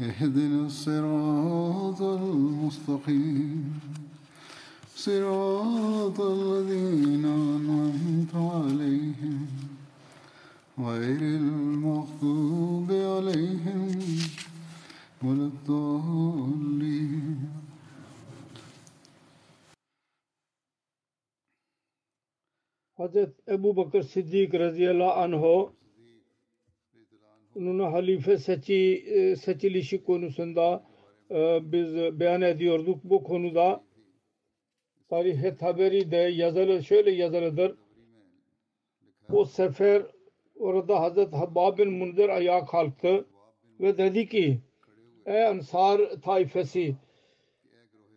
اهدنا الصراط المستقيم. صراط الذين أنعمت عليهم. غير المغضوب عليهم ولا الضالين. Hazret Ebu Bakır Siddik radıyallahu anh onun halife seçi, e, seçilişi konusunda e, biz beyan ediyorduk. Bu konuda Tarih-i Taberi'de yazılı şöyle yazılıdır. O sefer orada Hazret Habbab bin Munzir ayağa kalktı ve dedi ki Ey Ansar taifesi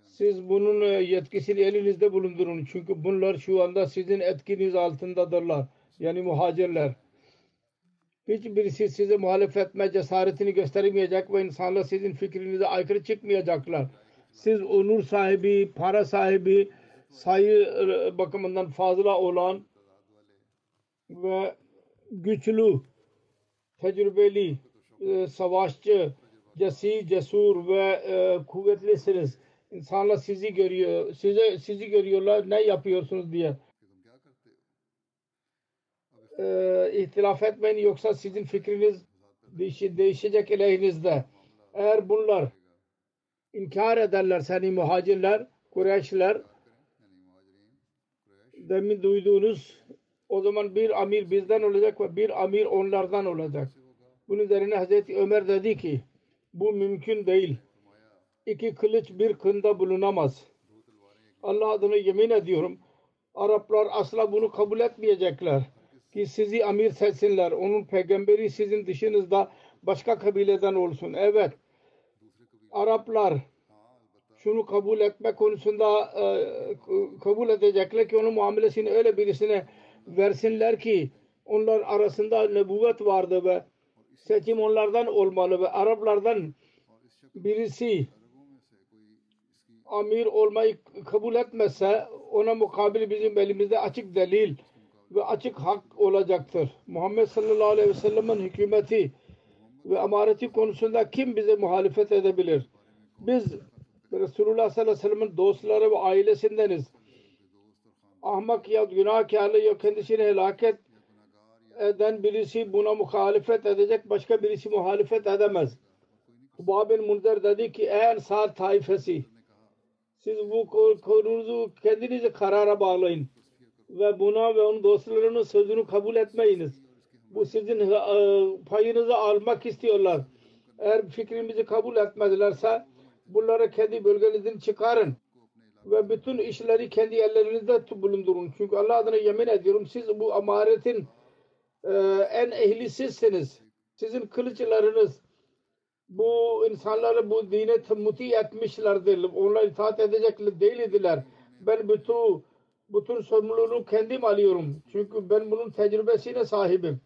siz bunun e, yetkisini elinizde bulundurun. Çünkü bunlar şu anda sizin etkiniz altındadırlar. Yani muhacirler. Hiçbirisi size muhalefet etme cesaretini göstermeyecek ve insanlar sizin fikrinize aykırı çıkmayacaklar. Siz onur sahibi, para sahibi, sayı e, bakımından fazla olan ve güçlü, tecrübeli, e, savaşçı, cesi, cesur ve e, kuvvetlisiniz. İnsanlar sizi görüyor, size sizi görüyorlar ne yapıyorsunuz diye. E, ihtilaf etmeyin yoksa sizin fikriniz değişecek aleyhinizde. Eğer bunlar inkar ederler seni muhacirler, Kureyşler demin duyduğunuz o zaman bir amir bizden olacak ve bir amir onlardan olacak. Bunun üzerine Hazreti Ömer dedi ki bu mümkün değil. İki kılıç bir kında bulunamaz. Allah adına yemin ediyorum Araplar asla bunu kabul etmeyecekler. Ki sizi amir seçsinler. Onun peygamberi sizin dışınızda başka kabileden olsun. Evet. Araplar şunu kabul etme konusunda e, kabul edecekler ki onun muamelesini öyle birisine versinler ki onlar arasında nebuvvet vardı ve seçim onlardan olmalı ve Araplardan birisi amir olmayı kabul etmezse ona mukabil bizim elimizde açık delil ve açık hak olacaktır. Muhammed sallallahu aleyhi ve sellem'in hükümeti ve amareti konusunda kim bize muhalefet edebilir? Biz Resulullah sallallahu aleyhi ve sellem'in dostları ve ailesindeniz. Ahmak ya günahkarlı ya kendisini helaket eden birisi buna muhalefet edecek başka birisi muhalefet edemez. Hubab bin Munzer dedi ki ey Ensar taifesi siz bu konunuzu kendinize karara bağlayın ve buna ve onun dostlarının sözünü kabul etmeyiniz. Bu sizin payınızı almak istiyorlar. Eğer fikrimizi kabul etmedilerse bunları kendi bölgenizden çıkarın ve bütün işleri kendi ellerinizde bulundurun. Çünkü Allah adına yemin ediyorum siz bu amaretin e, en ehli sizsiniz. Sizin kılıçlarınız bu insanları bu dine muti etmişlerdir. Onlar itaat edecek değildiler. Ben bütün bütün sorumluluğunu kendim alıyorum. Çünkü ben bunun tecrübesine sahibim.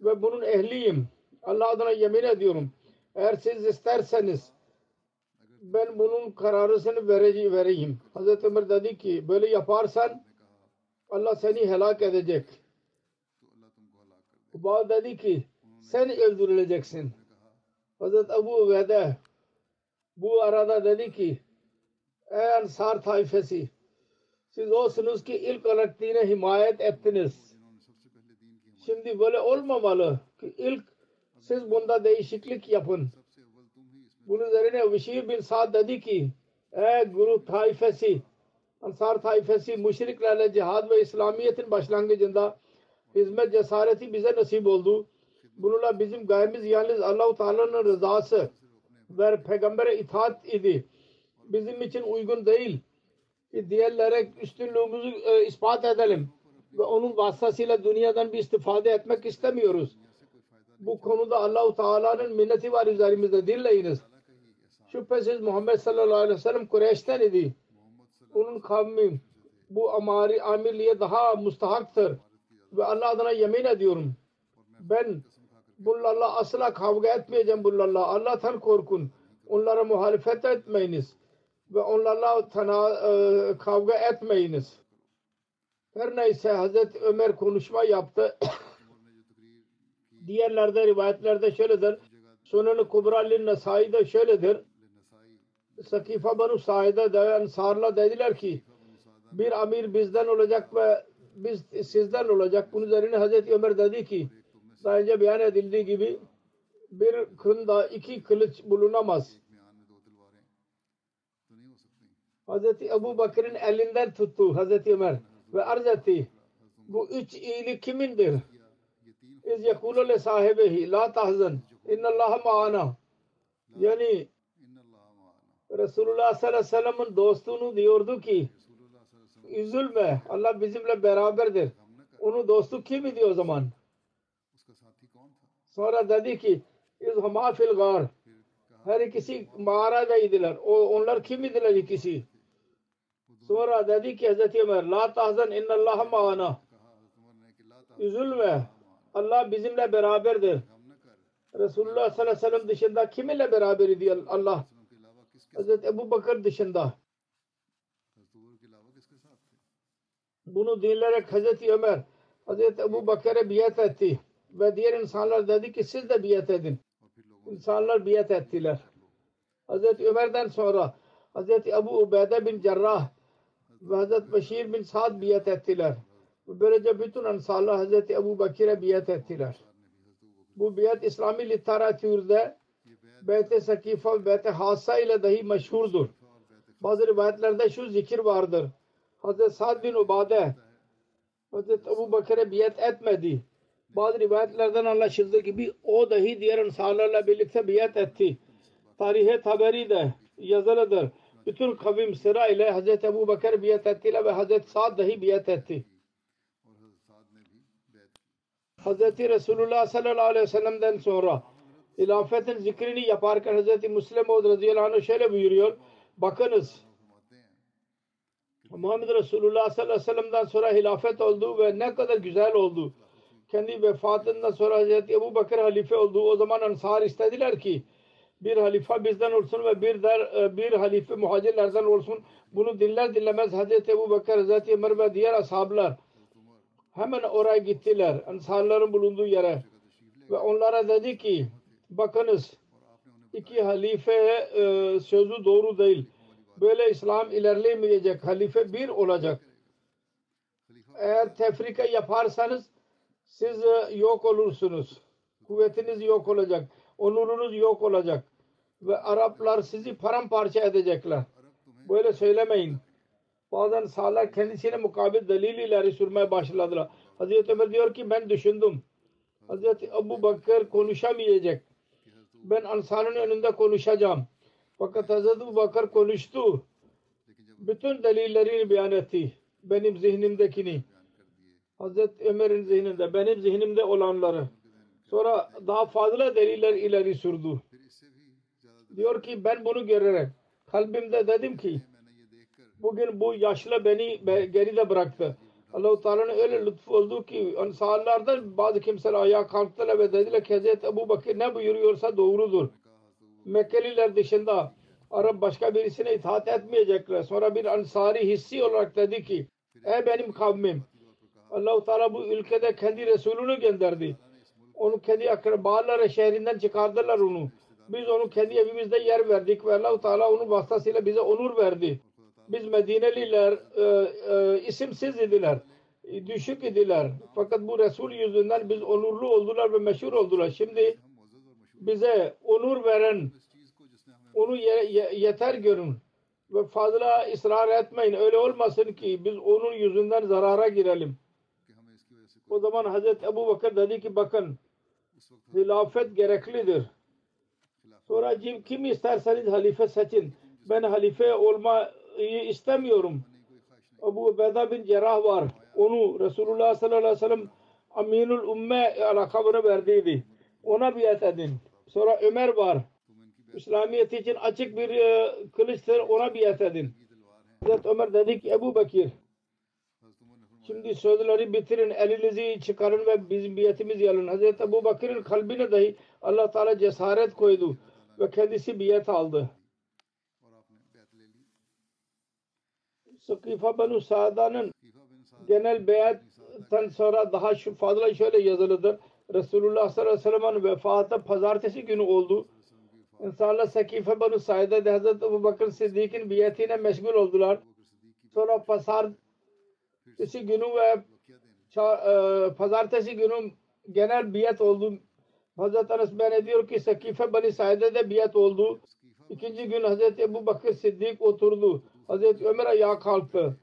Ve bunun ehliyim. Allah adına yemin ediyorum. Eğer siz isterseniz ben bunun kararısını vereceğim, vereyim. Hazreti Ömer dedi ki böyle yaparsan Allah seni helak edecek. Ubad dedi ki sen öldürüleceksin. Hazreti Ebu Ubeyde bu arada dedi ki ey Ansar taifesi siz olsunuz ki ilk olarak dine himayet ettiniz. Şimdi böyle olmamalı ki ilk siz bunda değişiklik yapın. Bunun üzerine Vişir bin Sa'd dedi ki Ey grup taifesi, Ansar taifesi müşriklerle cihad ve İslamiyet'in başlangıcında hizmet cesareti bize nasip oldu. Bununla bizim gayemiz yalnız Allah-u Teala'nın rızası ve peygambere itaat idi. Bizim için uygun değil diğerlere üstünlüğümüzü e, ispat edelim ve onun vasıtasıyla dünyadan bir istifade etmek istemiyoruz. Bu konuda Allah-u Teala'nın minneti var üzerimizde dinleyiniz. Şüphesiz Muhammed sallallahu aleyhi ve sellem Kureyş'ten idi. Onun kavmi bu amari amirliğe daha mustahaktır. Ve Allah adına yemin ediyorum. Ben bunlarla asla kavga etmeyeceğim bunlarla. Allah'tan korkun. Onlara muhalefet etmeyiniz. Ve onlarla tana, e, kavga etmeyiniz. Her neyse Hazreti Ömer konuşma yaptı. Diğerlerde rivayetlerde şöyledir. Sunan-ı Kubra Nasai'de şöyledir. Sakifa Banu Said'e de Ensar'la dediler ki bir amir bizden olacak ve biz sizden olacak. Bunun üzerine Hazreti Ömer dedi ki daha önce beyan edildiği gibi bir kında iki kılıç bulunamaz. Hazreti Ebu Bakır'ın elinden tuttu Hazreti Ömer ve arz etti. Bu üç iyilik kimindir? İz yekulu le sahibihi la tahzan innallaha ma'ana yani Resulullah sallallahu aleyhi ve sellem'in dostunu diyordu ki üzülme Allah bizimle beraberdir. Onun dostu kim idi o zaman? Sonra dedi ki İzhama fil gar her ikisi mağaradaydılar. O, onlar kim idiler ikisi? Sonra dedi ki Hazreti Ömer La tahzan innallaha ma'ana Üzülme. Allah bizimle beraberdir. Resulullah sallallahu aleyhi ve sellem dışında kiminle beraber idi Allah? Hazreti Ebu Bakır dışında. Bunu dinleyerek Hazreti Ömer Hazreti Ebu Bakır'a biat etti. Ve diğer insanlar dedi ki siz de biat edin. İnsanlar biat ettiler. Hazreti Ömer'den sonra Hazreti Ebu Ubeyde bin Cerrah ve Hazreti Beşir bin Sa'd biat ettiler. Böylece bütün ansarlar Hazreti Ebu Bakir'e biat ettiler. Bu biat İslami literatürde Beyt-i Sakifa ve Beyt-i Hassa ile dahi meşhurdur. Bazı rivayetlerde şu zikir vardır. Hazreti Sa'd bin Ubade Hazreti Ebu Bakır'a biat etmedi. Bazı rivayetlerden anlaşıldığı gibi o dahi diğer ansarlarla birlikte biat etti. Tarihe taberi de yazılıdır. Bütün kavim sıra ile Hazreti Ebu Bakır biat ettiler ve Hazreti Sa'd dahi biat etti. Hazreti Resulullah sallallahu aleyhi ve sellem'den sonra hilafetin zikrini yaparken Hazreti Müslim Maud radıyallahu anh şöyle buyuruyor. Bakınız Muhammed Resulullah sallallahu aleyhi ve sellem'den sonra hilafet oldu ve ne kadar güzel oldu. Kendi vefatından sonra Hazreti Ebu Bakır halife oldu. O zaman Ansar istediler ki bir halife bizden olsun ve bir der, bir halife muhacirlerden olsun. Bunu dinler dinlemez Hazreti Ebu Bakır, Hazreti Ömer ve diğer ashablar hemen oraya gittiler. Ansarların bulunduğu yere. Ve onlara dedi ki bakınız iki halife e, sözü doğru değil. Böyle İslam ilerleyemeyecek. Halife bir olacak. Eğer tefrika yaparsanız siz e, yok olursunuz. Kuvvetiniz yok olacak. Onurunuz yok olacak. Ve Araplar sizi paramparça edecekler. Böyle söylemeyin. Bazen sağlar kendisine mukabil delil ileri sürmeye başladılar. Hazreti Ömer diyor ki ben düşündüm. Hazreti Ebu Bakır konuşamayacak. Ben Ansar'ın önünde konuşacağım. Fakat Hazreti Ebu Bakır konuştu. Bütün delillerini beyan etti. Benim zihnimdekini. Hazreti Ömer'in zihninde, benim zihnimde olanları. Sonra daha fazla deliller ileri sürdü. Diyor ki ben bunu görerek kalbimde dedim ki bugün bu yaşlı beni geride bıraktı. Allah-u Teala'nın öyle lütfu oldu ki ansarlardan bazı kimseler ayağa kalktılar ve dediler ki Hazreti Ebu Bakır ne buyuruyorsa doğrudur. Mekkeliler dışında Arap başka birisine itaat etmeyecekler. Sonra bir ansari hissi olarak dedi ki ey benim kavmim Allah-u Teala bu ülkede kendi Resulünü gönderdi. Onu kendi akrabaları şehrinden çıkardılar onu. Biz onu kendi evimizde yer verdik ve Allah Teala onun vasıtasıyla bize onur verdi. Biz Medineliler e, e, isimsiz idiler. E, düşük idiler. Fakat bu Resul yüzünden biz onurlu oldular ve meşhur oldular. Şimdi bize onur veren onu ye, ye, yeter görün ve fazla ısrar etmeyin. Öyle olmasın ki biz onun yüzünden zarara girelim. O zaman Hazreti Ebu Bakır dedi ki bakın hilafet gereklidir. Sonra kim isterseniz halife seçin. Ben halife olmayı istemiyorum. Abu Beda bin Cerrah var. Onu Resulullah sallallahu aleyhi ve sellem Aminul Umme lakabını verdiydi. Ona biat edin. Sonra Ömer var. İslamiyet için açık bir e, kılıçtır ona biat edin. Hazreti Ömer dedi ki Ebu Bekir şimdi sözleri bitirin elinizi çıkarın ve bizim biatimiz yalın. Hazreti Ebu Bekir'in kalbine dahi Allah Teala cesaret koydu ve kendisi biat aldı. Sıkıfa Benu Sa'da'nın genel beyattan sonra daha şu fazla şöyle yazılıdır. Resulullah sallallahu aleyhi ve sellem'in vefatı pazartesi günü oldu. İnsanlar Sakife Banu Sa'da'da Hazreti Ebu Bakır Sıddık'ın biatine meşgul oldular. Sonra pazartesi günü ve e, pazartesi günü genel biat oldu Hazreti Anas ben diyor ki Sakife Bani Said'de de biyet oldu. İkinci gün Hazreti Ebu Bakır Sıddık oturdu. Hazreti Ömer ayağa kalktı.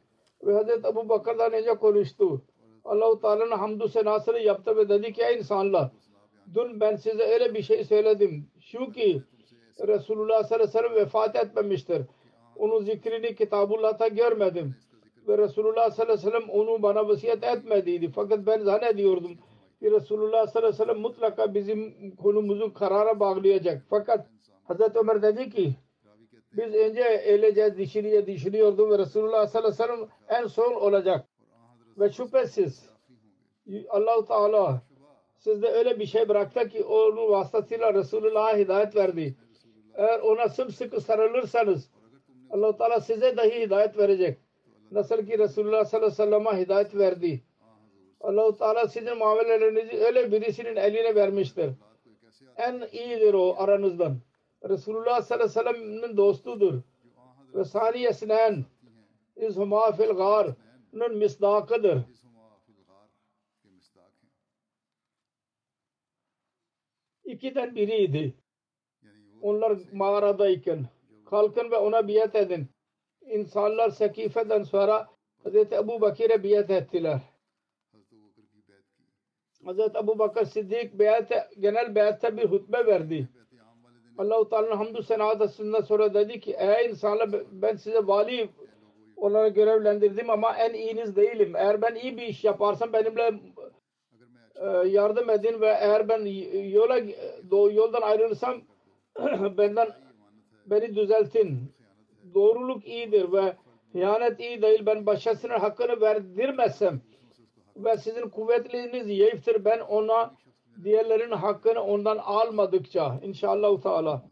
Ve Hazreti Ebu Bakır'dan önce konuştu. Allah-u Teala'nın hamdü senasını yaptı ve dedi ki insanlar dün ben size öyle bir şey söyledim. Şu ki Resulullah sallallahu aleyhi ve sellem vefat etmemiştir. Onun zikrini Kitabullah'ta görmedim. Ve Resulullah sallallahu aleyhi ve sellem onu bana vasiyet etmediydi. Fakat ben zannediyordum ki Resulullah sallallahu aleyhi ve sellem mutlaka bizim konumuzu karara bağlayacak. Fakat Hazreti Ömer dedi ki biz önce öylece dişiliye düşünüyordum ve Resulullah sallallahu aleyhi ve sellem en son olacak. Ve şüphesiz Allah-u Teala sizde öyle bir şey bıraktı ki onun vasıtasıyla Resulullah'a hidayet verdi. Eğer ona sımsıkı sarılırsanız Allah-u Teala size dahi hidayet verecek. Nasıl ki Resulullah sallallahu aleyhi ve sellem'e hidayet verdi. Allah-u Teala sizin muamelelerinizi öyle birisinin eline vermiştir. En iyidir o aranızdan. Resulullah sallallahu aleyhi ve sellem'in dostudur. Ve saniyesinen izhuma fil gâr onun misdakıdır. İkiden biriydi. Onlar mağaradayken. Kalkın ve ona biat edin. İnsanlar sekifeden sonra Hz. Ebu Bakir'e biat ettiler. Hazreti Abu Bakr Siddik beyat, genel beyatte bir hutbe verdi. Allah-u Teala'nın hamdü senadasından sonra dedi ki ey insanlar ben size vali olarak görevlendirdim ama en iyiniz değilim. Eğer ben iyi bir iş yaparsam benimle e, yardım edin ve eğer ben yola e, yoldan ayrılırsam benden beni düzeltin. Doğruluk iyidir ve hıyanet iyi değil. Ben başkasının hakkını verdirmezsem ve sizin kuvvetliğiniz zayıftır. Ben ona diğerlerinin hakkını ondan almadıkça inşallah Teala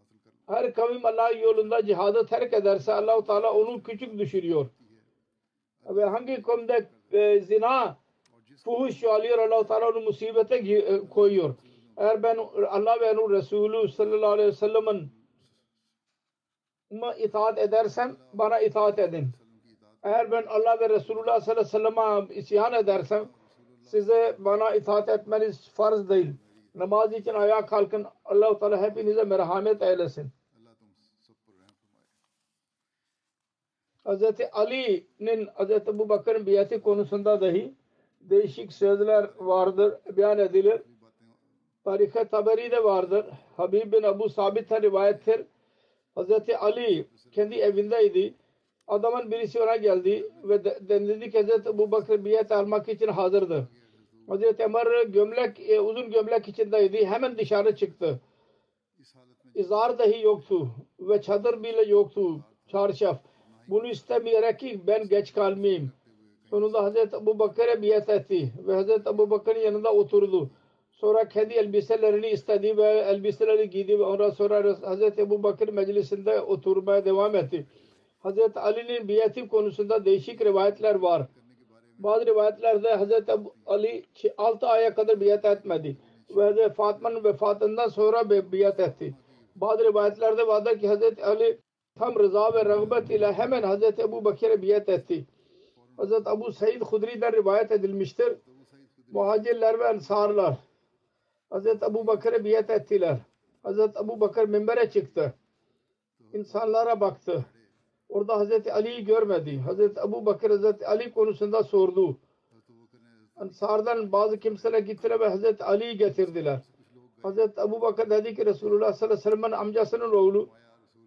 her kavim Allah yolunda cihadı terk ederse Allah Teala onu küçük düşürüyor. Ve hangi kavimde e, zina fuhuş alıyor Allah Teala onu musibete e, koyuyor. Eğer ben Allah ve onun Resulü sallallahu aleyhi ve sellem'in itaat edersem bana itaat edin. Eğer ben Allah ve Resulullah sallallahu aleyhi ve sellem'e isyan edersem size bana itaat etmeniz farz değil. Namaz için ayağa kalkın. Allah-u Teala hepinize merhamet eylesin. Hz. Ali'nin Hz. Ebu Bakır'ın biyeti konusunda dahi değişik sözler vardır, beyan edilir. Tarihe Taberi de vardır. Habib bin Abu Sabit'e rivayettir. Hz. Ali kendi evindeydi Adamın birisi ona geldi ve dedi ki Hazreti bu Bakır biat almak için hazırdı. Hazreti Ömer gömlek, e, uzun gömlek içindeydi. Hemen dışarı çıktı. İzar dahi yoktu ve çadır bile yoktu. Çarşaf. Bunu istemeyerek ki ben geç kalmayayım. Sonunda Hazreti Ebu Bakır'a biat etti ve Hazreti Ebu Bakır'ın yanında oturdu. Sonra kendi elbiselerini istedi ve elbiseleri giydi ve ondan sonra Hazreti Ebu Bakır meclisinde oturmaya devam etti. Hazreti Ali'nin biati konusunda değişik rivayetler var. Bazı rivayetlerde Hazreti Ali 6 aya kadar biat etmedi. Ve Hazreti Fatma'nın vefatından sonra bi- biat etti. Bazı rivayetlerde vardır ki Hazreti Ali tam rıza ve rağbet ile hemen Hazreti Ebu Bakir'e biat etti. Hazreti Ebu Said Hudri'den rivayet edilmiştir. Muhacirler ve ensarlar Hazreti Ebu Bakır'a biat ettiler. Hazreti Ebu Bakır minbere çıktı. İnsanlara baktı. Orada Hazreti Ali'yi görmedi. Hazreti Abu Bakır Hazreti Ali konusunda sordu. Ansardan bazı kimseler gittiler ve Hazreti Ali'yi getirdiler. Hazreti Abu Bakır dedi ki Resulullah sallallahu aleyhi ve sellem'in amcasının oğlu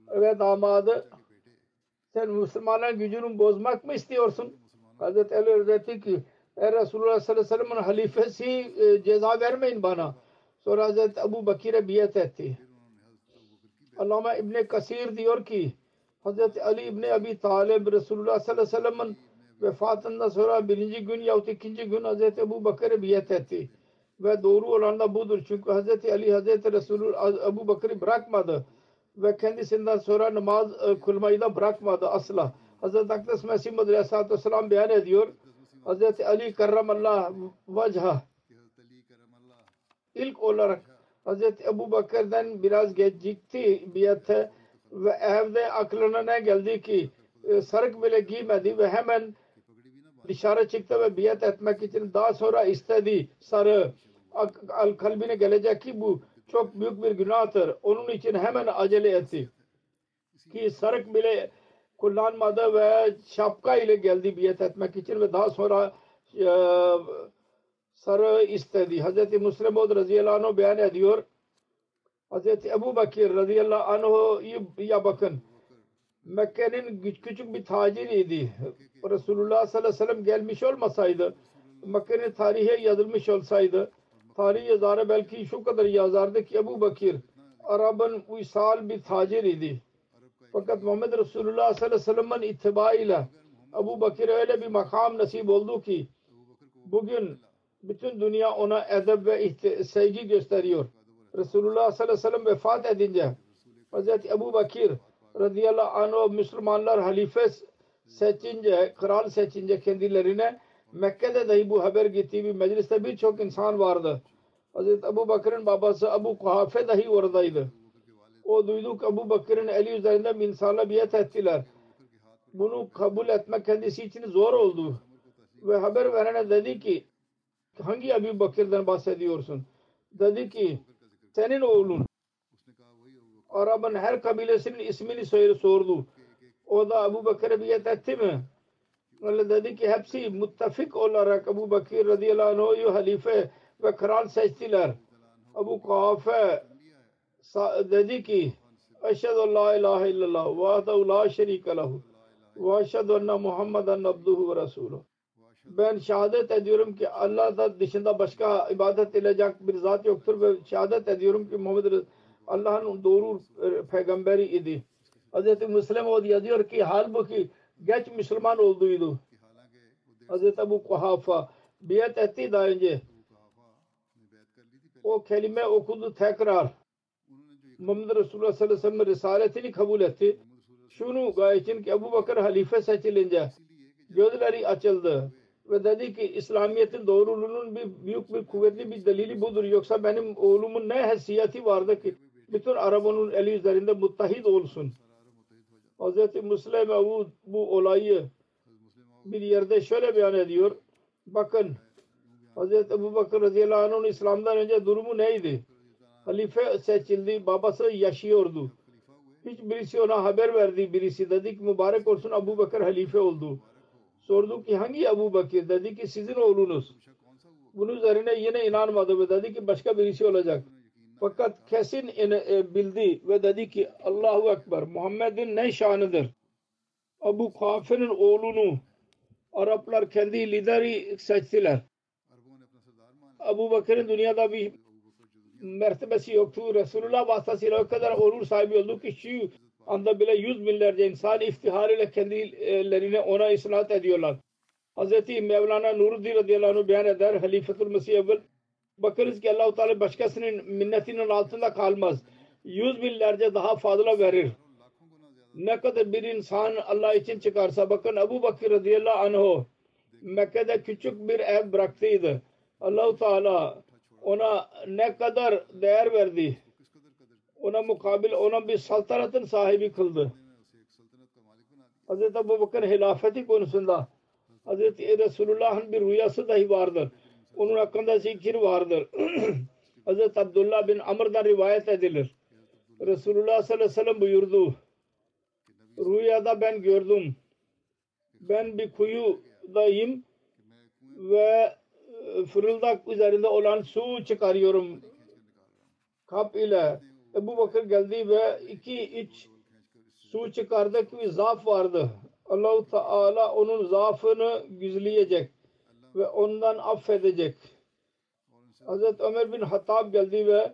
ve damadı sen Müslümanların gücünü bozmak mı istiyorsun? Hazreti Ali dedi ki Ey Resulullah sallallahu aleyhi ve sellem'in halifesi e, ceza vermeyin bana. Sonra Hazreti Abu Bakir'e biyet etti. Allama İbni Kasir diyor ki Hazreti Ali İbni Abi Talib Resulullah sallallahu aleyhi ve sellem'in vefatından sonra birinci gün yahut ikinci gün Hazreti Ebu Bakır'e biyet etti. Ve doğru olan da budur. Çünkü Hazreti Ali Hazreti Resulullah Ebu Bakır'ı bırakmadı. Ve kendisinden sonra namaz e, kılmayı da bırakmadı asla. Hazreti Akdes Mesih Mudur Aleyhisselatü Vesselam beyan ediyor. Hazreti Ali Karramallah Vajha ilk olarak Hazreti Ebu Bakır'dan biraz gecikti biyete ve evde aklına ne geldi ki e, sarık bile giymedi ve hemen dışarı çıktı ve biat etmek için daha sonra istedi sarı al kalbine gelecek ki bu çok büyük bir günahtır. Onun için hemen acele etti. Ki sarık bile kullanmadı ve şapka ile geldi biat etmek için ve daha sonra e, sarı istedi. Hz. Müslim Oğuz radıyallahu beyan ediyor. Hazreti Ebu Bakir radıyallahu anh'a bakın. Mekke'nin küç- küçük bir taciriydi. Resulullah sallallahu aleyhi ve sellem gelmiş olmasaydı, Mekke'nin tarihe yazılmış olsaydı, tarih yazarı belki şu kadar yazardı ki Ebu Bakir, Arap'ın uysal bir taciriydi. Fakat Muhammed Resulullah sallallahu aleyhi ve sellem'in ittibaıyla Ebu Bakir öyle bir makam nasip oldu ki bugün bütün dünya ona edeb ve sevgi gösteriyor. Resulullah sallallahu aleyhi ve sellem vefat edince Hazreti Ebu Bakir radıyallahu anh Müslümanlar halife seçince, kral seçince kendilerine Mekke'de dahi bu haber gittiği bir mecliste birçok insan vardı. Hazreti Ebu Bakır'ın babası Ebu Kuhafe dahi oradaydı. O duyduk Ebu Bakır'ın eli üzerinde insanla biat ettiler. Bunu kabul etmek kendisi için zor oldu. Ve haber verene dedi ki hangi Ebu Bakır'dan bahsediyorsun? Dedi ki senin oğlun. Arap'ın her kabilesinin ismini söyle sordu. O da Abu Bakır'ı biat etti mi? Allah dedi ki hepsi muttafik olarak Abu Bakir radıyallahu anh'ı halife ve kral seçtiler. Abu Kafe dedi ki Eşhedü la ilahe illallah vahdehu la şerike lehu ve eşhedü enne Muhammeden abduhu ve resuluhu ben şehadet ediyorum ki Allah'tan dışında başka ibadet edilecek bir zat yoktur ve şehadet ediyorum ki Muhammed Allah'ın doğru e, peygamberi idi. Hz. Müslim o diyor ki halbuki geç Müslüman olduydu. Hz. Ebu Kuhafa biyet etti daha önce. O kelime okundu tekrar. Muhammed Resulullah sallallahu aleyhi ve sellem risaletini kabul etti. Şunu gayetin ki Ebu Bakır halife seçilince gözleri açıldı ve dedi ki İslamiyet'in doğruluğunun bir büyük bir kuvvetli bir delili budur. Yoksa benim oğlumun ne hesiyeti vardı ki bütün arabanın eli üzerinde muttahid olsun. Hz. Müslim bu olayı bir yerde şöyle beyan ediyor. Bakın Hz. Ebu Bakır radıyallahu anh'ın İslam'dan önce durumu neydi? Halife seçildi. Babası yaşıyordu. Hiç birisi ona haber verdi. Birisi dedi ki mübarek olsun Abu Bakır halife oldu. Sordu ki hangi Ebu Bakir? Dedi ki sizin oğlunuz. Bunun üzerine yine inanmadı ve dedi ki başka birisi olacak. Fakat kesin e, bildi ve dedi ki Allahu Ekber Muhammed'in ne şanıdır? Abu Kafir'in oğlunu Araplar kendi lideri seçtiler. Abu Bakır'ın dünyada bir mertebesi yoktu. Resulullah vasıtasıyla o kadar onur sahibi oldu ki şu anda bile yüz binlerce insan iftihar kendilerine ona isnat ediyorlar. Hz. Mevlana Nuruddin radıyallahu anh beyan eder. Halifetül Mesih evvel bakınız ki Allah-u Teala başkasının minnetinin altında kalmaz. Yüz binlerce daha fazla verir. Ne kadar bir insan Allah için çıkarsa bakın Ebu Bakır radıyallahu anh Mekke'de küçük bir ev bıraktıydı. Allah-u Teala ona ne kadar değer verdi ona mukabil ona bir saltanatın sahibi kıldı. Hz. Abu Bakır hilafeti konusunda Hz. Resulullah'ın bir rüyası dahi vardır. Onun hakkında zikir vardır. Hz. Abdullah bin Amr'dan rivayet edilir. Resulullah sallallahu aleyhi ve sellem buyurdu. Rüyada ben gördüm. Ben bir kuyudayım ve e, fırıldak üzerinde olan su çıkarıyorum. Kap ile Ebu Bakır geldi ve iki iç su çıkardık bir zaaf vardı. Allahu Teala onun zaafını güzleyecek ve ondan affedecek. Hazreti Ömer bin Hattab geldi ve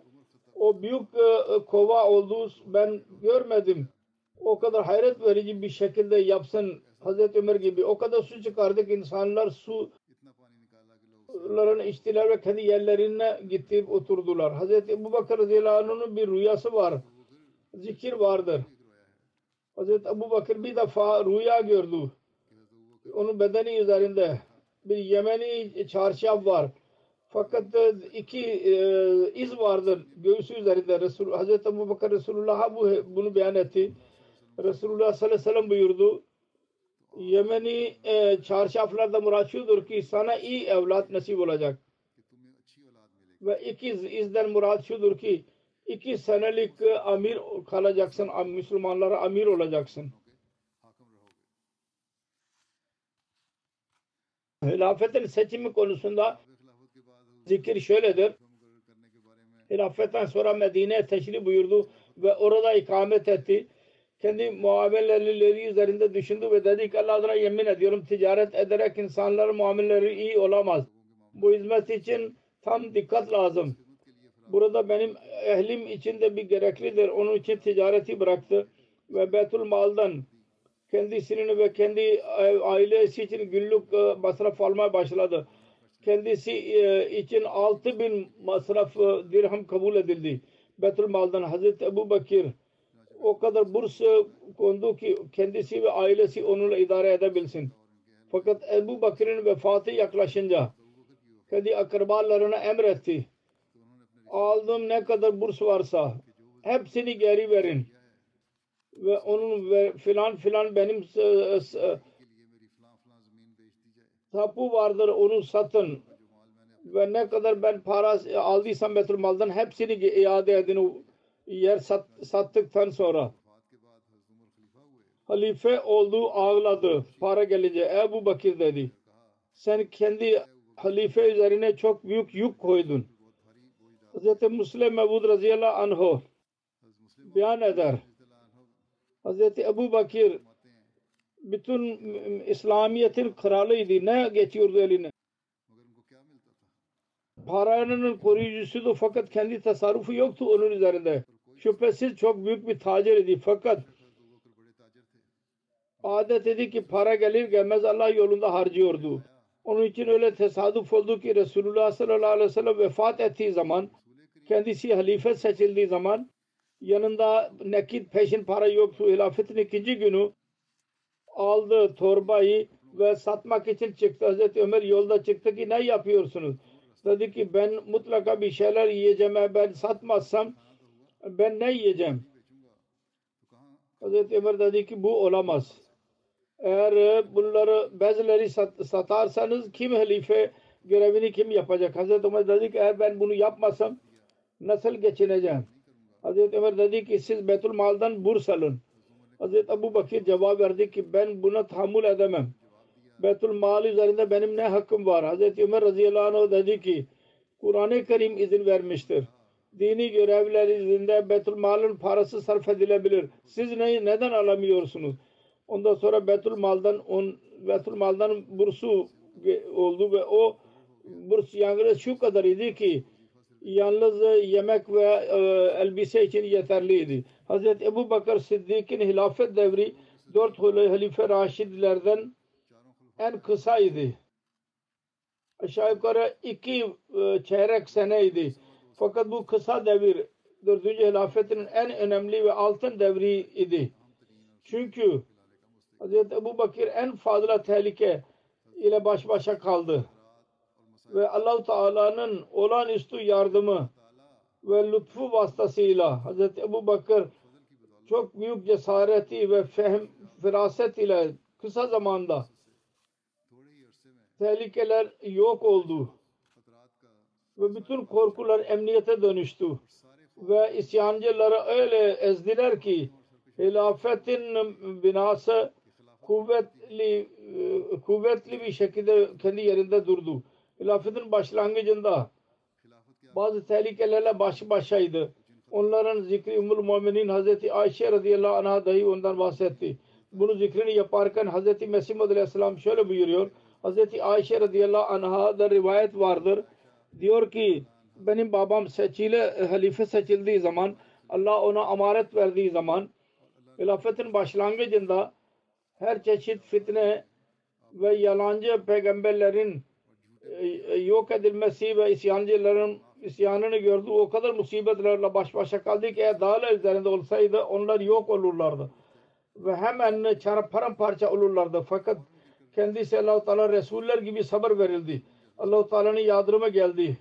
o büyük e, kova oldu ben görmedim. O kadar hayret verici bir şekilde yapsın Hazreti Ömer gibi. O kadar su çıkardık insanlar suların Onların içtiler ve kendi yerlerine gitip oturdular. Hz. Ebu Bakır radıyallahu bir rüyası var. Zikir vardır. Hz. Ebu Bakır bir defa rüya gördü. Onun bedeni üzerinde bir Yemeni çarşaf var. Fakat e, iki e, iz vardır göğsü üzerinde. Resul, Hz. Ebu Bakır Resulullah'a bu, bunu beyan etti. Resulullah sallallahu aleyhi ve sellem buyurdu Yemeni e, çarşaflarda muraçudur ki sana iyi evlat nasip olacak. Ve iki izden murat şudur ki iki senelik amir kalacaksın, Müslümanlara amir olacaksın. Hilafetin seçimi konusunda zikir şöyledir. Hilafetten sonra Medine'ye teşrif buyurdu ve orada ikamet etti kendi muameleleri üzerinde düşündü ve dedi ki Allah adına yemin ediyorum ticaret ederek insanların muameleleri iyi olamaz. Bu hizmet için tam dikkat lazım. Burada benim ehlim için de bir gereklidir. Onun için ticareti bıraktı ve Betül Mal'dan kendisinin ve kendi ailesi için günlük e, masraf almaya başladı. Kendisi e, için 6000 masraf e, dirham kabul edildi. Betül Mal'dan Hazreti Ebu Bakir o kadar burs kondu ki kendisi ve ailesi onunla idare edebilsin. Fakat Ebu Bakır'ın vefatı yaklaşınca kendi akrabalarına emretti. Aldığım ne kadar burs varsa hepsini geri verin. Ve onun ve filan filan benim e, e, e, tapu vardır onu satın ve ne kadar ben para aldıysam Betülmal'dan hepsini iade edin yer sat, sattıktan sonra halife oldu ağladı. Para gelince Ebu Bakir dedi. Sen kendi halife üzerine çok büyük yük koydun. Hz. Muslim Mevud radıyallahu anh beyan eder. Hz. Ebu Bakir bütün İslamiyet'in kralıydı. Ne geçiyordu eline? Paranın koruyucusu da fakat kendi tasarrufu yoktu onun üzerinde şüphesiz çok büyük bir tacir idi. Fakat adet idi ki para gelir gelmez Allah yolunda harcıyordu. Onun için öyle tesadüf oldu ki Resulullah sallallahu aleyhi ve sellem vefat ettiği zaman kendisi halife seçildiği zaman yanında nakit peşin para yoktu. Hilafetin ikinci günü aldı torbayı ve satmak için çıktı. Hazreti Ömer yolda çıktı ki ne yapıyorsunuz? Dedi ki ben mutlaka bir şeyler yiyeceğim. Ben satmazsam ben ne yiyeceğim? Hazreti Ömer dedi ki bu olamaz. Eğer e, bunları bezleri sat, satarsanız kim halife görevini kim yapacak? Hazreti Ömer dedi ki eğer ben bunu yapmasam nasıl geçineceğim? Hazreti Ömer dedi ki siz Betül Mal'dan burs alın. Hazreti Ebu Bakir cevap verdi ki ben buna tahammül edemem. Betül Mal üzerinde benim ne hakkım var? Hazreti Ömer radıyallahu anh dedi ki Kur'an-ı Kerim izin vermiştir. Dini görevler izinde Betül Mal'ın parası sarf edilebilir. Siz ne, neden alamıyorsunuz? Ondan sonra Betül Mal'dan on, Betül Mal'dan bursu oldu ve o burs yalnız şu kadar idi ki yalnız yemek ve e, elbise için yeterliydi. Hazreti Ebu Bakır Sıddık'ın hilafet devri dört halife Raşidlerden en kısaydı. Aşağı yukarı iki e, çeyrek seneydi. Fakat bu kısa devir dördüncü hilafetin en önemli ve altın devri idi. Çünkü Hz. Ebu Bakir en fazla tehlike ile baş başa kaldı. Ve Allahu Teala'nın olağanüstü yardımı ve lütfu vasıtasıyla Hz. Ebu Bakır çok büyük cesareti ve fehm, firaset ile kısa zamanda tehlikeler yok oldu ve bütün korkular emniyete dönüştü. Ve isyancıları öyle ezdiler ki hilafetin binası kuvvetli e, kuvvetli bir şekilde kendi yerinde durdu. Hilafetin başlangıcında bazı tehlikelerle başı başaydı. Onların zikri Ümmül Muminin Hazreti Ayşe radıyallahu anh'a dahi ondan bahsetti. Bunu zikrini yaparken Hazreti Mesih Aleyhisselam şöyle buyuruyor. Hazreti Ayşe radıyallahu anh'a da rivayet vardır. Diyor ki benim babam seçili halife seçildiği zaman Allah ona amaret verdiği zaman hilafetin başlangıcında her çeşit fitne ve yalancı peygamberlerin e, yok edilmesi ve isyancıların isyanını gördü. O kadar musibetlerle baş başa kaldı ki eğer dağlar üzerinde olsaydı onlar yok olurlardı. Ve hemen paramparça olurlardı. Fakat kendisi Allah-u Teala Resuller gibi sabır verildi. Allah-u Teala'nın yardımı geldi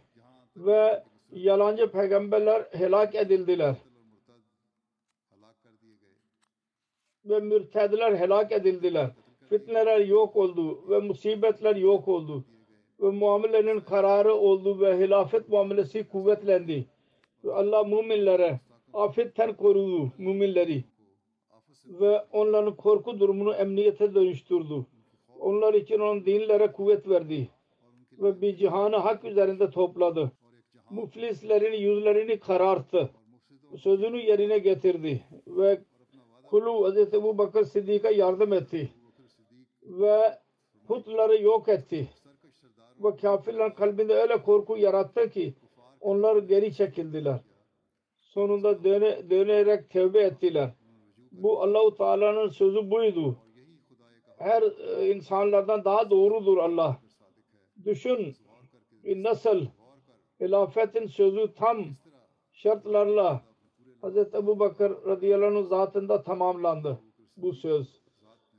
ve yalancı peygamberler helak edildiler. Ve mürtediler helak edildiler. Fitneler yok oldu ve musibetler yok oldu. Ve muamelenin kararı oldu ve hilafet muamelesi kuvvetlendi. Ve Allah müminlere afetten korudu müminleri. Ve onların korku durumunu emniyete dönüştürdü. Onlar için onun dinlere kuvvet verdi ve bir cihanı hak üzerinde topladı. Müflislerin yüzlerini kararttı. Sözünü yerine getirdi. Ve kulu Hz. Ebu Bakır Sıddık'a yardım etti. Ve putları yok etti. Ve kafirlerin kalbinde öyle korku yarattı ki onlar geri çekildiler. Sonunda döne, dönerek tevbe ettiler. Bu Allahu Teala'nın sözü buydu. Her e, insanlardan daha doğrudur Allah. Düşün ki nasıl hilafetin sözü tam şartlarla Hz. Ebu Bakır radıyallahu anh zatında tamamlandı bu söz.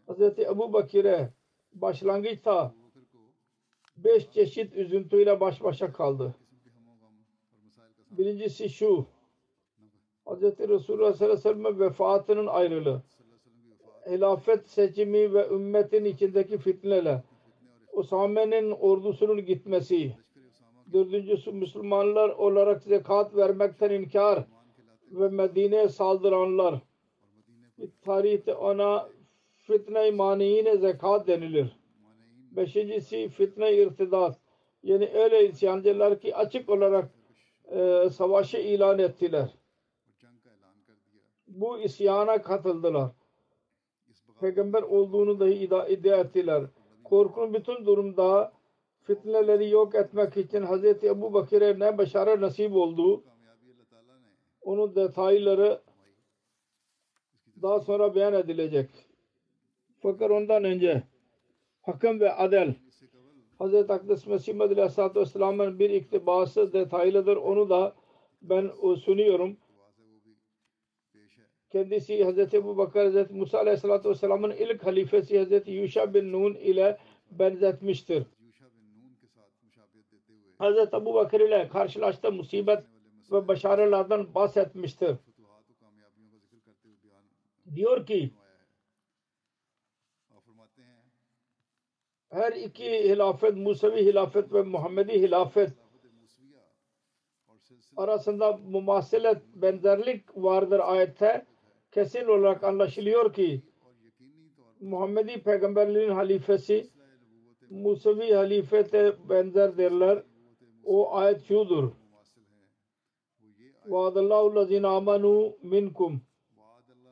Hz. Ebu Bakir'e başlangıçta beş çeşit üzüntüyle baş başa kaldı. Birincisi şu. Hz. Resulullah sallallahu aleyhi ve vefatının ayrılığı. Hilafet seçimi ve ümmetin içindeki fitneler. Usame'nin ordusunun gitmesi. Dördüncüsü Müslümanlar olarak zekat vermekten inkar ve Medine'ye saldıranlar. Tarihte ona fitne-i maniyine zekat denilir. Beşincisi fitne irtidat. Yani öyle isyancılar ki açık olarak e, savaşı ilan ettiler. Bu isyana katıldılar. Peygamber olduğunu dahi iddia ettiler korkunun bütün durumda fitneleri yok etmek için Hz. Ebu Bakir'e ne başarı nasip oldu. Onun detayları daha sonra beyan edilecek. Fakat ondan önce hakim ve adel Hz. Akdes Mesih Madri Aleyhisselatü Vesselam'ın bir iktibası detaylıdır. Onu da ben sunuyorum kendisi Hz. Ebu Bakır, Hz. Musa Aleyhisselatü Vesselam'ın ilk halifesi Hz. Yuşa bin Nun ile benzetmiştir. Hz. Ebu Bakır ile karşılaştığı musibet ve başarılardan bahsetmiştir. Diyor ki her iki hilafet, Musevi hilafet ve Muhammedi hilafet arasında mumaselet benzerlik vardır ayette kesin olarak anlaşılıyor ki Muhammedi peygamberlerin halifesi Musevi halifete benzerdirler. O ayet şudur. Vaadallahu lezine amanu minkum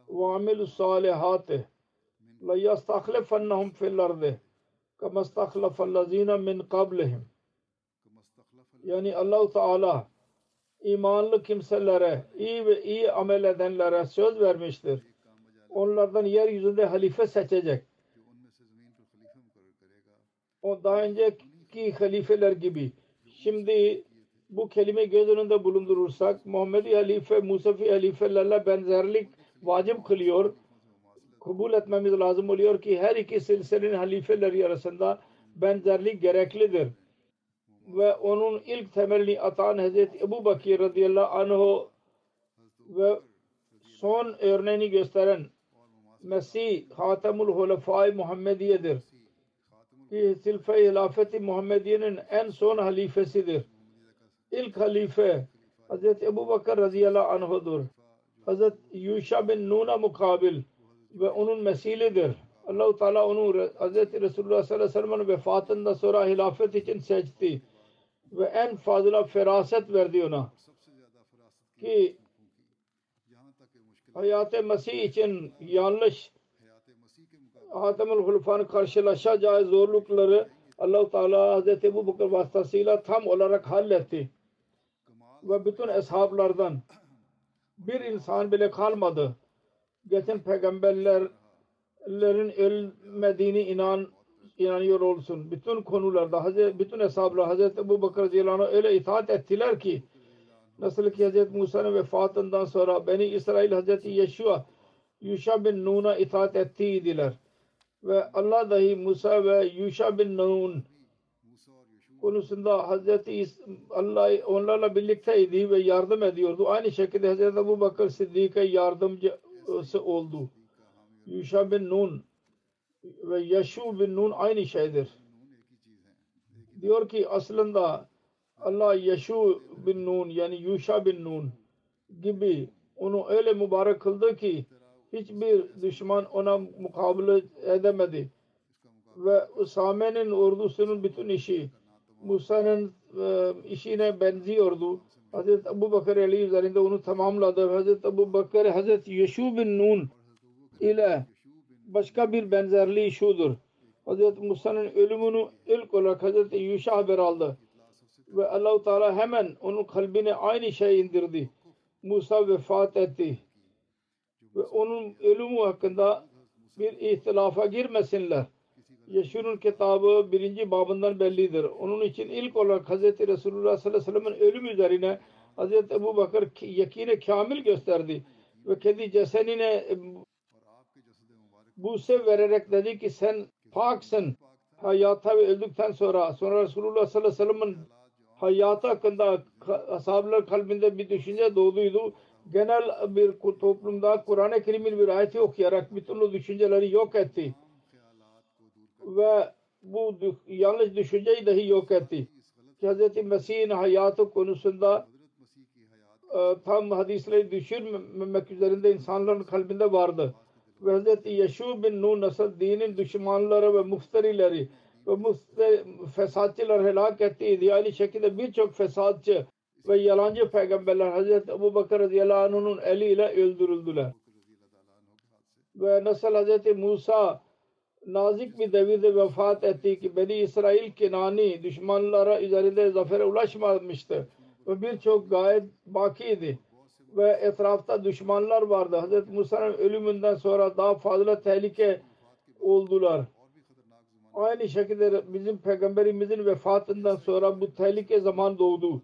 ve amilu salihate la yastahlifannahum fil ardi kama stahlafal lezine min kablihim yani Allah-u Teala imanlı kimselere, iyi ve iyi amel edenlere söz vermiştir. Onlardan yeryüzünde halife seçecek. O daha önceki halifeler gibi. Şimdi bu kelime göz önünde bulundurursak Muhammedi halife, Musefi halifelerle benzerlik vacip kılıyor. Kabul etmemiz lazım oluyor ki her iki silsilenin halifeleri arasında benzerlik gereklidir. Ve onun ilk temelini atan Hazreti Ebu Bakir radıyallahu anh ve son örneğini gösteren Mesih Hatemul Hulefai Muhammediye'dir. Ki Silfe-i Hilafeti Muhammediye'nin en son halifesidir. İlk halife Hz. Ebu Bakır radıyallahu anh'udur. Hazret Yuşa bin Nun'a mukabil ve onun mesilidir. Allah-u Teala onu Hazreti Resulullah sallallahu aleyhi ve sellem'in vefatından sonra hilafet için seçti ve en fazla feraset verdi ona. Ki hayat-ı Mesih için yanlış Hatem-ül Hulfan karşılaşacağı zorlukları allah Teala Hazreti Ebu Bakır vasıtasıyla tam olarak halletti. Ve bütün eshablardan bir insan bile kalmadı. Geçen peygamberlerin ölmediğini inan inanıyor olsun. Bütün konularda Hazreti, bütün hesabla Hazreti Ebu Bakır Zilan'a öyle itaat ettiler ki nasıl ki Hazreti Musa'nın vefatından sonra Beni İsrail Hazreti Yeşua Yuşa bin Nun'a itaat ettiydiler. Ve Allah dahi Musa ve Yuşa bin Nun konusunda Hazreti Allah onlarla birlikteydi ve yardım ediyordu. Aynı şekilde Hazreti Ebu Bakır Sıddık'a yardımcısı oldu. Yuşa bin Nun ve Yaşu bin Nun aynı şeydir. Diyor ki aslında Allah Yaşu bin Nun yani Yuşa bin Nun gibi onu öyle mübarek kıldı ki hiçbir düşman ona mukabele edemedi. Ve Usame'nin ordusunun bütün işi Musa'nın e, işine benziyordu. Hazreti Abu Bakır Ali üzerinde onu tamamladı. Hazreti Abu Bakır Hazreti Yeşu bin Nun ile başka bir benzerliği şudur. Hazreti Musa'nın ölümünü ilk olarak Hazreti Yuşa haber aldı. Ve Allah-u Teala hemen onun kalbine aynı şey indirdi. Musa vefat etti. Ve onun ölümü hakkında bir ihtilafa girmesinler. Yeşil'in kitabı birinci babından bellidir. Onun için ilk olarak Hz. Resulullah sallallahu aleyhi ve sellem'in ölüm üzerine Hz. Ebu Bakır ki- yakine kamil gösterdi. Ve kendi cesedine Buse vererek dedi ki sen paksın hayata ve öldükten sonra sonra Resulullah sallallahu aleyhi ve sellem'in hayatı hakkında ashablar kalbinde bir düşünce doğduydu. Genel bir toplumda Kur'an-ı Kerim'in bir ayeti okuyarak bütün o düşünceleri yok etti. Ve bu yanlış düşünceyi dahi yok etti. Hz. Mesih'in hayatı konusunda e, tam hadisleri düşünmemek üzerinde insanların kalbinde vardı ve Hz. Yeşu bin Nun Asaddin'in düşmanları ve muftarileri ve mufte, fesatçılar helak ettiği ideali şekilde birçok fesatçı ve yalancı peygamberler Hz. Ebu Bakır radıyallahu anh'ın eliyle öldürüldüler. Ve nasıl Hz. Musa nazik bir devirde vefat etti ki Beni İsrail Kinani düşmanlara üzerinde zafere ulaşmamıştı ve birçok gayet bakiydi ve etrafta düşmanlar vardı. Hz. Musa'nın ölümünden sonra daha fazla tehlike oldular. Aynı şekilde bizim peygamberimizin vefatından sonra bu tehlike zaman doğdu.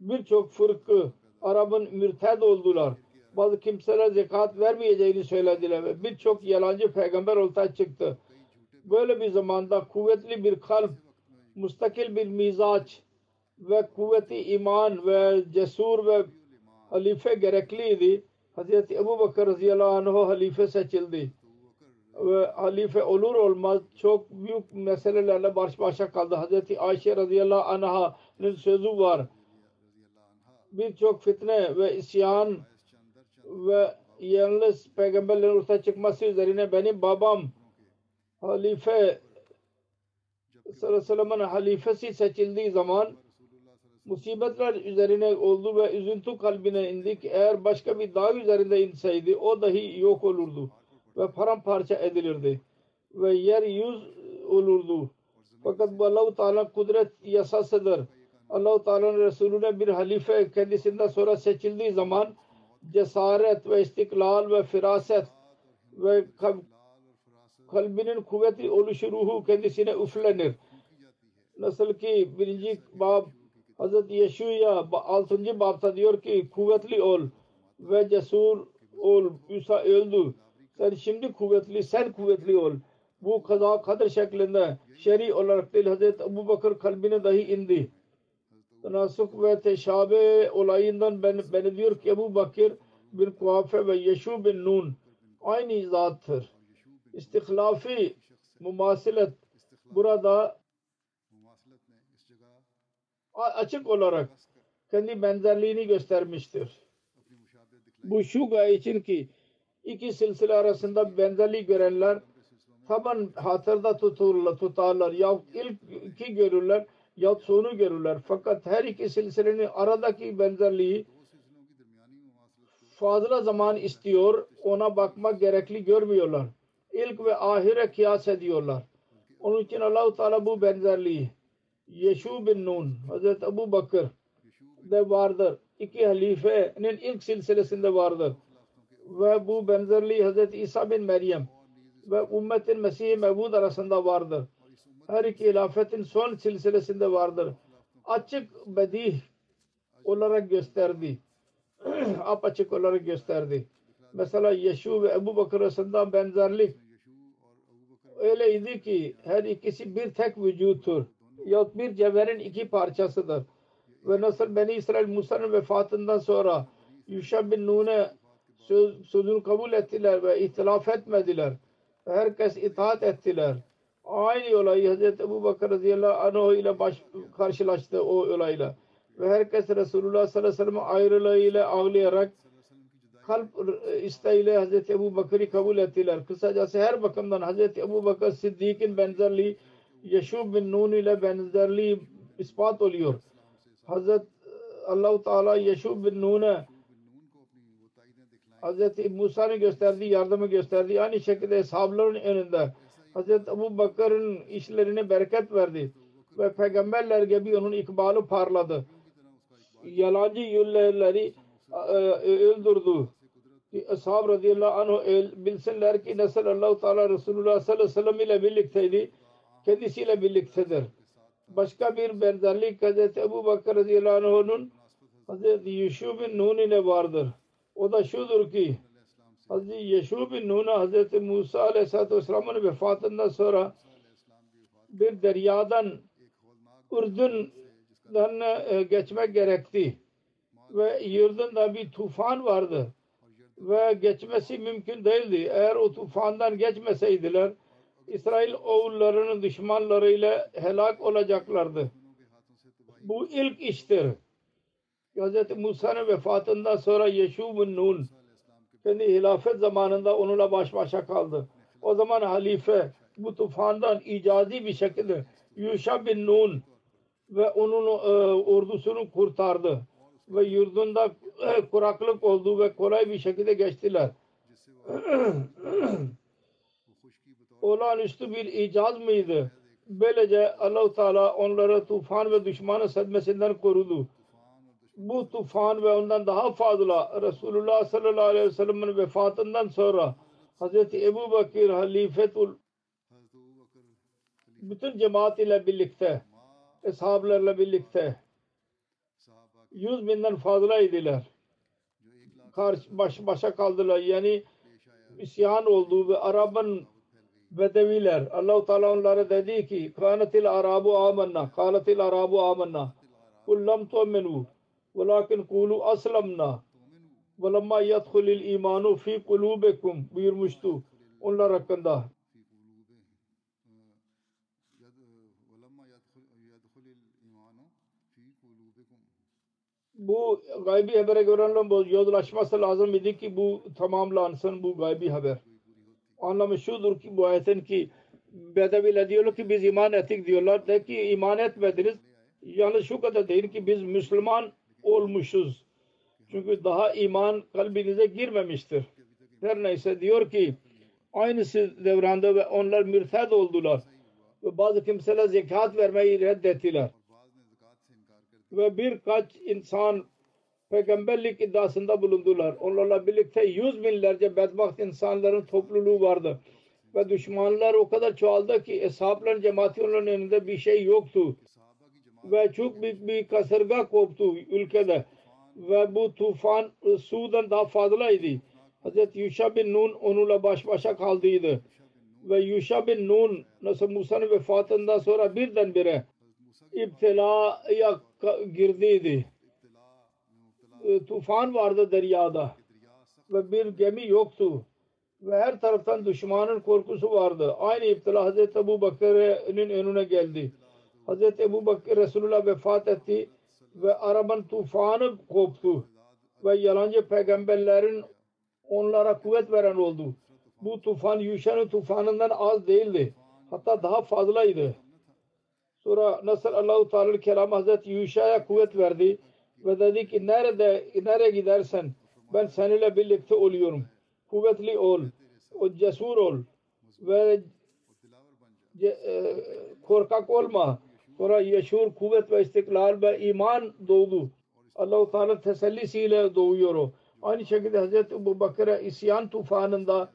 Birçok fırkı Arap'ın mürted oldular. Bazı kimseler zekat vermeyeceğini söylediler ve birçok yalancı peygamber ortaya çıktı. Böyle bir zamanda kuvvetli bir kalp, müstakil bir mizaç ve kuvveti iman ve cesur ve halife gerekliydi. Hazreti Ebu Bakır radıyallahu anh halife seçildi ve halife olur olmaz çok büyük meselelerle baş başa kaldı. Hazreti Ayşe radıyallahu anh'ın sözü var. Birçok fitne ve isyan ve yalnız peygamberlerin ortaya çıkması üzerine benim babam halife sallallahu aleyhi ve sellem'in halifesi seçildiği zaman musibetler üzerine oldu ve üzüntü kalbine indi ki eğer başka bir dağ üzerinde inseydi o dahi yok olurdu ve paramparça edilirdi ve yer yüz olurdu. Fakat bu Allah-u Teala kudret yasasıdır. Allah-u Teala'nın Resulüne bir halife kendisinden sonra seçildiği zaman cesaret ve istiklal ve firaset ve kal- kalbinin kuvvetli oluşu ruhu kendisine üflenir. Nasıl ki birinci bab Hazreti Yeşu'ya 6. babta diyor ki kuvvetli ol ve cesur ol. İsa öldü. Sen şimdi kuvvetli, sen kuvvetli ol. Bu kaza kader şeklinde şer'i olarak değil Hazreti Ebu Bakır kalbine dahi indi. Tenasuk ve teşabe olayından ben, beni diyor ki Ebu Bakır bin Kuafe ve Yeşu bin Nun aynı zattır. İstihlafi mumasilet burada açık olarak kendi benzerliğini göstermiştir. Bu şu gaye için ki iki silsile arasında benzerlik görenler taban hatırda tuturlar, tutarlar yahut ilki görürler yahut sonu görürler. Fakat her iki silsilenin aradaki benzerliği fazla zaman istiyor, ona bakmak gerekli görmüyorlar. İlk ve ahire kıyas ediyorlar. Onun için Allah-u Teala bu benzerliği Yeşu bin Nun Hazreti Ebu Bakır de vardır. İki halifenin ilk silsilesinde vardır. Ve bu benzerliği Hazreti İsa bin Meryem ve ümmetin Mesih-i Mevud arasında vardır. Her iki hilafetin son silsilesinde vardır. Açık bedih olarak gösterdi. Apaçık olarak gösterdi. Mesela Yeşu ve Ebu Bakır arasında benzerlik öyleydi ki her ikisi bir tek vücuttur. Yahut bir cevherin iki parçasıdır. Ve nasıl Beni İsrail Musa'nın vefatından sonra Yuşa bin Nun'e söz, sözünü kabul ettiler ve ihtilaf etmediler. Herkes itaat ettiler. Aynı olayı Hz. Ebu Bakır radıyallahu anh ile baş, karşılaştı o olayla. Ve herkes Resulullah sallallahu aleyhi ve sellem ayrılığıyla ağlayarak kalp isteğiyle Hz. Ebu Bakır'ı kabul ettiler. Kısacası her bakımdan Hz. Ebu Bakır Siddiq'in benzerliği Yeşub bin Nun ile benzerliği ispat oluyor. Hazret Allah-u Teala Yeşub bin Nun'a Hz. Musa'nın gösterdiği yardımı gösterdi. Aynı şekilde sahabların önünde Hz. Ebu Bakır'ın işlerine bereket verdi. Ve peygamberler gibi onun ikbalı parladı. Yalancı yolları öldürdü. Ashab radıyallahu anh bilsinler ki nasıl Allah-u Teala Resulullah sallallahu aleyhi ve sellem ile birlikteydi. Kendisiyle birliktedir. Başka bir benzerlik Hz. Ebu Bakır radıyallahu anh'ın Hz. Yuşu bin Nun ile vardır. O da şudur ki Hz. Yeşu bin Nun'a Hz. Musa aleyhissalatü vesselam'ın vefatından sonra bir deryadan Ürdün'den e, geçmek gerekti. Ve Ürdün'de bir tufan vardı. Ve geçmesi mümkün değildi. Eğer o tufandan geçmeseydiler İsrail oğullarının düşmanlarıyla helak olacaklardı. Bu ilk iştir. Hz. Musa'nın vefatından sonra Yeşu bin Nun kendi hilafet zamanında onunla baş başa kaldı. O zaman halife bu tufandan icazi bir şekilde Yuşa bin Nun ve onun e, ordusunu kurtardı. Ve yurdunda e, kuraklık oldu ve kolay bir şekilde geçtiler. Olağanüstü bir icaz mıydı? Böylece allah Teala onları tufan ve düşmanın sedmesinden korudu. Bu tufan ve ondan daha fazla Resulullah sallallahu aleyhi ve sellem'in vefatından sonra Hz. Ebu Bakır halifetul bütün cemaat ile birlikte eshablarla birlikte yüz binden fazlaydılar. Karşı, baş, başa kaldılar. Yani isyan oldu ve Arap'ın Bedeviler. Allah-u Teala onlara dedi ki kânetil arabu âmennâ kânetil arabu âmennâ. Kul lam tu'minu velakin kulu aslamna velemma yadhulil imanu fi kulubekum buyurmuştu onlar hakkında. Bu gaybi habere göre bu yozlaşması lazım idi ki bu tamamlansın bu gaybi haber anlamı şudur ki bu ayetin ki Bedeviler diyorlar ki biz iman ettik diyorlar. De ki iman etmediniz. Yalnız şu kadar değil ki biz Müslüman olmuşuz. Çünkü daha iman kalbinize girmemiştir. Her neyse diyor ki aynısı devranda ve onlar mürted oldular. Ve bazı kimseler zekat vermeyi reddettiler. Ve birkaç insan peygamberlik iddiasında bulundular. Onlarla birlikte yüz binlerce bedbaht insanların topluluğu vardı. Ve düşmanlar o kadar çoğaldı ki eshabların cemaati onların önünde bir şey yoktu. Ve çok büyük bir kasırga koptu ülkede. Ve bu tufan sudan daha fazlaydı. Hz. Yuşa bin Nun onunla baş başa kaldıydı. Ve Yuşa bin Nun nasıl Musa'nın vefatından sonra birdenbire iptilaya girdiydi e, tufan vardı deryada ve bir gemi yoktu ve her taraftan düşmanın korkusu vardı. Aynı iptila Hazreti Ebu Bakır'ın önüne geldi. Hazreti Ebu Bakır Resulullah vefat etti ve arabanın tufanı koptu. ve yalancı peygamberlerin onlara kuvvet veren oldu. Bu tufan Yuşa'nın tufanından az değildi. Hatta daha fazlaydı. Sonra nasıl Allahu Teala kelam Hazreti Yuşa'ya kuvvet verdi ve dedi ki nerede nereye gidersen ben seninle birlikte oluyorum. Kuvvetli ol, o cesur ol ve ce- e, korkak olma. Sonra yaşur, kuvvet ve istiklal ve iman doğdu. Allah-u Teala tesellisiyle doğuyor o. Aynı şekilde Hazreti Ebu Bakır'a isyan tufanında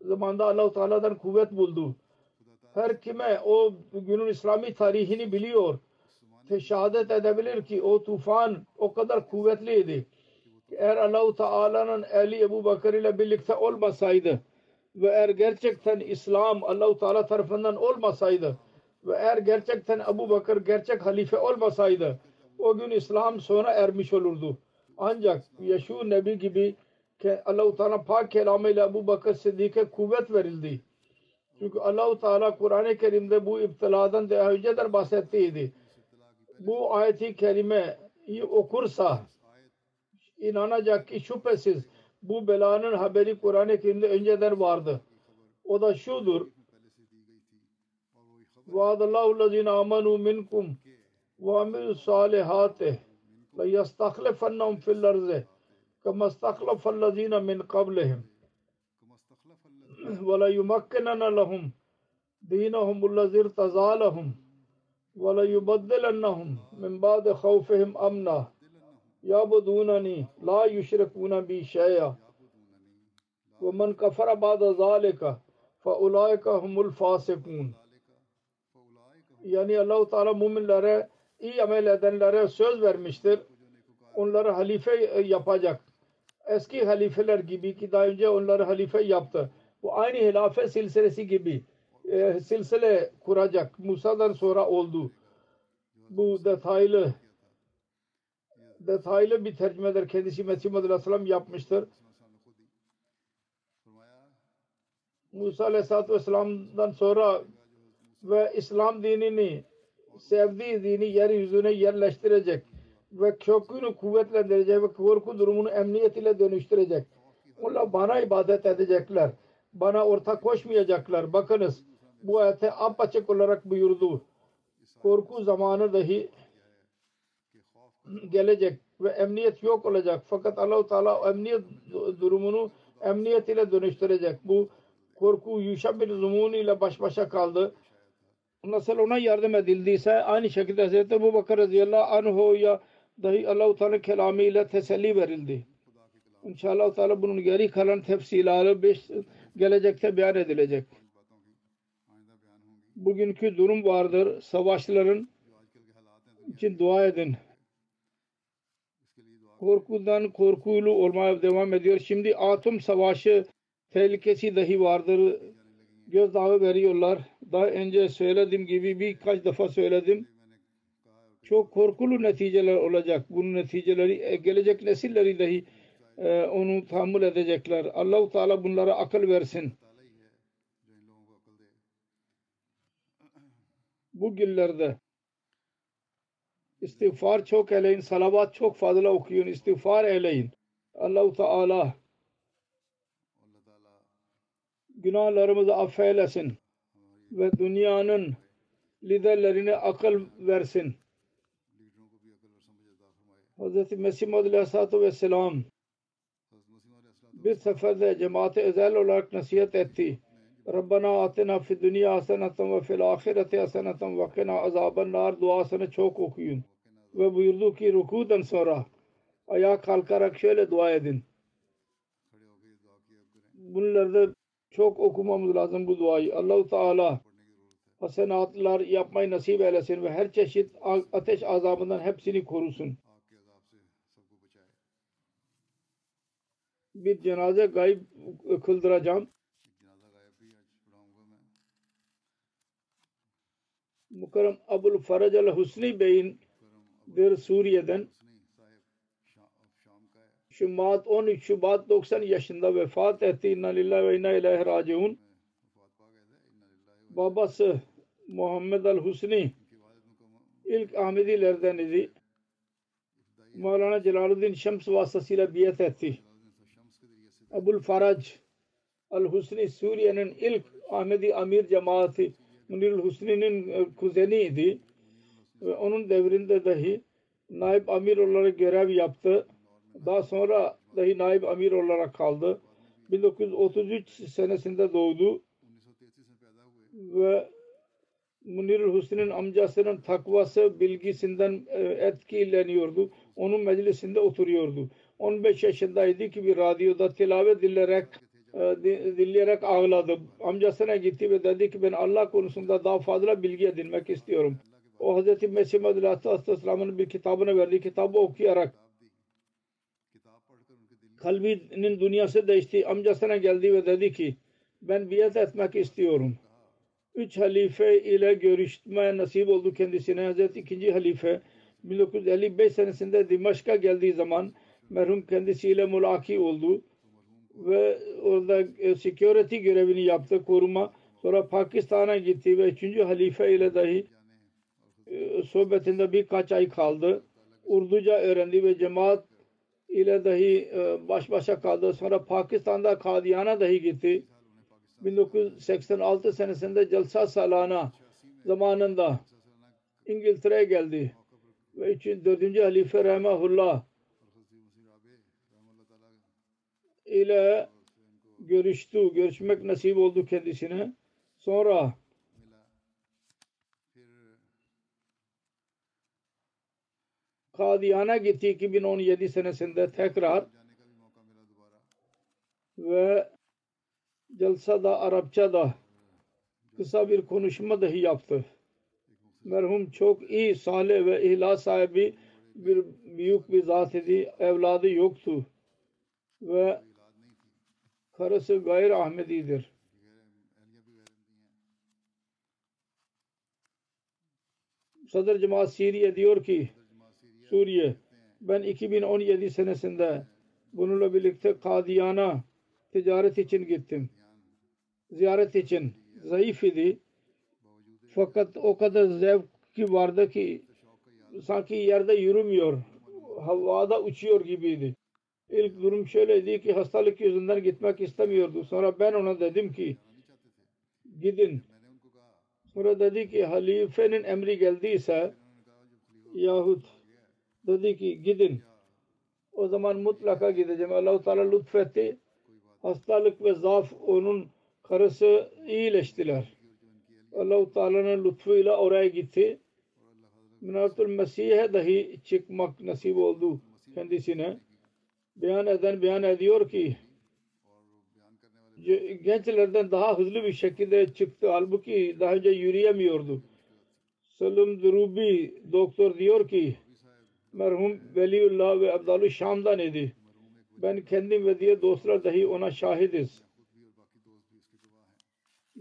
zamanda Allah-u Teala'dan kuvvet buldu. Her kime o günün İslami tarihini biliyor. Şehadet edebilir ki o tufan o kadar kuvvetliydi. Eğer Allah-u Teala'nın eli Ebu Bakır ile birlikte olmasaydı ve eğer gerçekten İslam Allah-u Teala tarafından olmasaydı ve eğer gerçekten Ebu Bakır gerçek halife olmasaydı o gün İslam sona ermiş olurdu. Ancak Yaşu Nebi gibi Allah-u Teala pak kelamıyla Ebu Bakır Sıddık'a kuvvet verildi. Çünkü Allah-u Teala Kur'an-ı Kerim'de bu iptiladan daha önceden bahsettiydi. Bu ayeti kerimeyi okursa inanacak ki şüphesiz bu belanın haberi Kur'an-ı Kerim'de önceden vardı. O da şudur. Vaadallahu allazina amanu minkum ve amilu salihati la yastaklifannahum fil arzi kama istaklafallazina min qablihim ve la yumakkinanna lahum dinahum allazi irtaza lahum ve la yubaddilannahum min ba'di khawfihim amna yabudunani la yushrikuna bi shay'a ومن كفر بعد ذلك فأولئك هم الفاسقون yani Allah-u Teala müminlere iyi amel edenlere söz vermiştir. Onları halife yapacak. Eski halifeler gibi ki daha önce onları halife yaptı. Bu aynı hilafet silsilesi gibi e, silsile kuracak. Musa'dan sonra oldu. Bu detaylı detaylı bir tercümedir. Kendisi Mesih Muhammed Aleyhisselam yapmıştır. Musa Aleyhisselatü Vesselam'dan sonra ve İslam dinini sevdiği dini yeryüzüne yerleştirecek ve kökünü kuvvetlendirecek ve korku durumunu emniyet ile dönüştürecek. Onlar bana ibadet edecekler. Bana ortak koşmayacaklar. Bakınız bu ayete apaçık olarak buyurdu. Korku zamanı dahi gelecek ve emniyet yok olacak. Fakat Allah-u Teala emniyet durumunu emniyet ile dönüştürecek. Bu korku Yuşa bin Zumun ile baş başa kaldı. Nasıl ona yardım edildiyse aynı şekilde Hz. Ebu Bakır radıyallahu anh'a dahi Allah-u Teala kelamı ile teselli verildi. İnşallah Teala bunun geri kalan tefsilatı gelecekte beyan edilecek. Bugünkü durum vardır. Savaşların için dua edin. Korkudan korkulu olmaya devam ediyor. Şimdi atom savaşı tehlikesi dahi vardır. Gözdağı veriyorlar. Daha önce söylediğim gibi birkaç defa söyledim. Çok korkulu neticeler olacak. Bunun neticeleri e, gelecek nesilleri dahi e, onu tahammül edecekler. Allahu Teala bunlara akıl versin. Bu günlerde istiğfar çok eyleyin, salavat çok fazla okuyun, istiğfar eyleyin. Allahu Teala günahlarımızı affeylesin ve dünyanın liderlerine akıl versin. Hz. Mesih Maud Aleyhisselatü Vesselam bir seferde cemaate özel olarak nasihat etti. Rabbana atina fi dünya haseneten ve fil ahireti haseneten ve kina azaben nar duasını çok okuyun. Ve buyurdu ki rukudan sonra ayağa kalkarak şöyle dua edin. Bunlarda çok okumamız lazım bu duayı. Allahu Teala hasenatlar yapmayı nasip eylesin ve her çeşit ateş azabından hepsini korusun. Bir cenaze gayb kıldıracağım. Mukarrem Abul Faraj al Husni Bey'in bir Suriye'den Şubat 13 Şubat 90 yaşında vefat etti. İnna lillahi ve inna ileyhi raciun. Babası Muhammed al Husni ilk Ahmedilerden idi. Mevlana Celaluddin Şems vasıtasıyla biat etti. Abul Faraj al Husni Suriye'nin ilk Ahmedi Amir cemaati Münir Husni'nin e, kuzeniydi. Ve onun devrinde dahi naib amir olarak görev yaptı. Daha sonra dahi naib amir olarak kaldı. 1933 senesinde doğdu ve Munir Hüsnü'nün amcasının takvası bilgisinden e, etkileniyordu. Onun meclisinde oturuyordu. 15 yaşındaydı ki bir radyoda tilavet edilerek ee, dinleyerek ağladım. Amcasına gitti ve dedi ki ben Allah konusunda daha fazla bilgi edinmek istiyorum. O Hz. Mesih Madri Aleyhisselam'ın bir kitabını verdi. Kitabı okuyarak kalbinin dünyası değişti. Amcasına geldi ve dedi ki ben biat etmek istiyorum. Üç halife ile görüşme nasip oldu kendisine. Hz. ikinci halife 1955 senesinde Dimaşk'a geldiği zaman merhum kendisiyle mülaki oldu ve orada e, security görevini yaptı, koruma. Sonra Pakistan'a gitti ve üçüncü halife ile dahi e, sohbetinde birkaç ay kaldı. Urduca öğrendi ve cemaat ile dahi e, baş başa kaldı. Sonra Pakistan'da Kadiyana dahi gitti. 1986 senesinde Jalsa Salana zamanında İngiltere'ye geldi. Ve üçün, dördüncü halife Rahimahullah ile görüştü, görüşmek nasip oldu kendisine. Sonra Kadiyana gitti 2017 senesinde tekrar ve celsada Arapçada kısa bir konuşma dahi yaptı. Merhum çok iyi, salih ve ihlas sahibi bir büyük bir zat idi. Evladı yoktu ve Karısı gayr Ahmedi'dir. Sadr Cemaat Suriye diyor ki Suriye ben 2017 senesinde bununla birlikte Kadiyana ticaret için gittim. Ziyaret için. Zayıf idi. Fakat o kadar zevki vardı ki sanki yerde yürümüyor. Havada uçuyor gibiydi. İlk durum şöyleydi ki hastalık yüzünden gitmek istemiyordu. Sonra ben ona dedim ki gidin. Sonra dedi ki halifenin emri geldiyse yahut dedi ki gidin. O zaman mutlaka gideceğim. Allah-u Teala lütfetti. Hastalık ve zaaf onun karısı iyileştiler. Allah-u Teala'nın lütfuyla oraya gitti. Minatül Mesih'e dahi çıkmak nasip oldu kendisine beyan eden beyan ediyor ki gençlerden daha hızlı bir şekilde çıktı. Halbuki daha önce yürüyemiyordu. Salim Durubi doktor diyor ki merhum Veliullah ve Abdalü Şam'dan idi. Ben kendim ve diye dostlar dahi ona şahidiz.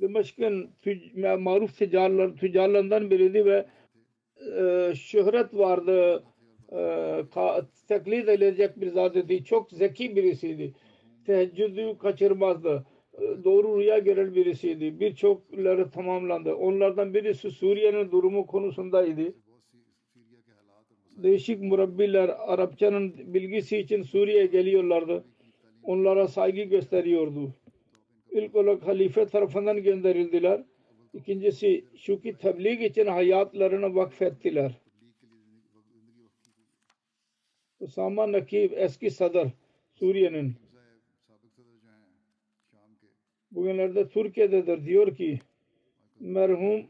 Dimeşk'in tüc- maruf tüccarlar, tüccarlarından biriydi ve e, şöhret vardı e, taklit edilecek bir zat idi. Çok zeki birisiydi. Teheccüdü kaçırmazdı. E, doğru rüya gören birisiydi. Birçokları tamamlandı. Onlardan birisi Suriye'nin durumu konusundaydı. Değişik murabbiler Arapçanın bilgisi için Suriye'ye geliyorlardı. Onlara saygı gösteriyordu. İlk olarak halife tarafından gönderildiler. İkincisi şu ki tebliğ için hayatlarını vakfettiler Usama Nakib eski sadr Suriye'nin bugünlerde Türkiye'dedir diyor ki merhum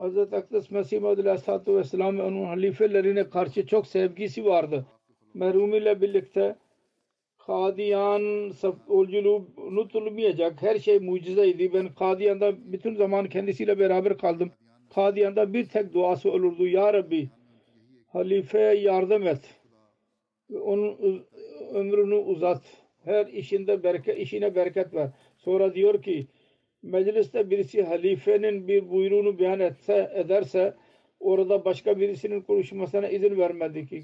Hz. Akdes Mesih Muhammed Aleyhisselatü Vesselam ve onun halifelerine karşı çok sevgisi vardı. Merhum ile birlikte Kadiyan yolculuğunu unutulmayacak her şey mucizeydi. Ben Kadiyan'da bütün zaman kendisiyle beraber kaldım. Kadiyan'da bir tek duası olurdu. Ya Rabbi halifeye yardım et. Onun ömrünü uzat. Her işinde bereket, işine bereket ver. Sonra diyor ki mecliste birisi halifenin bir buyruğunu beyan etse, ederse orada başka birisinin konuşmasına izin vermedi ki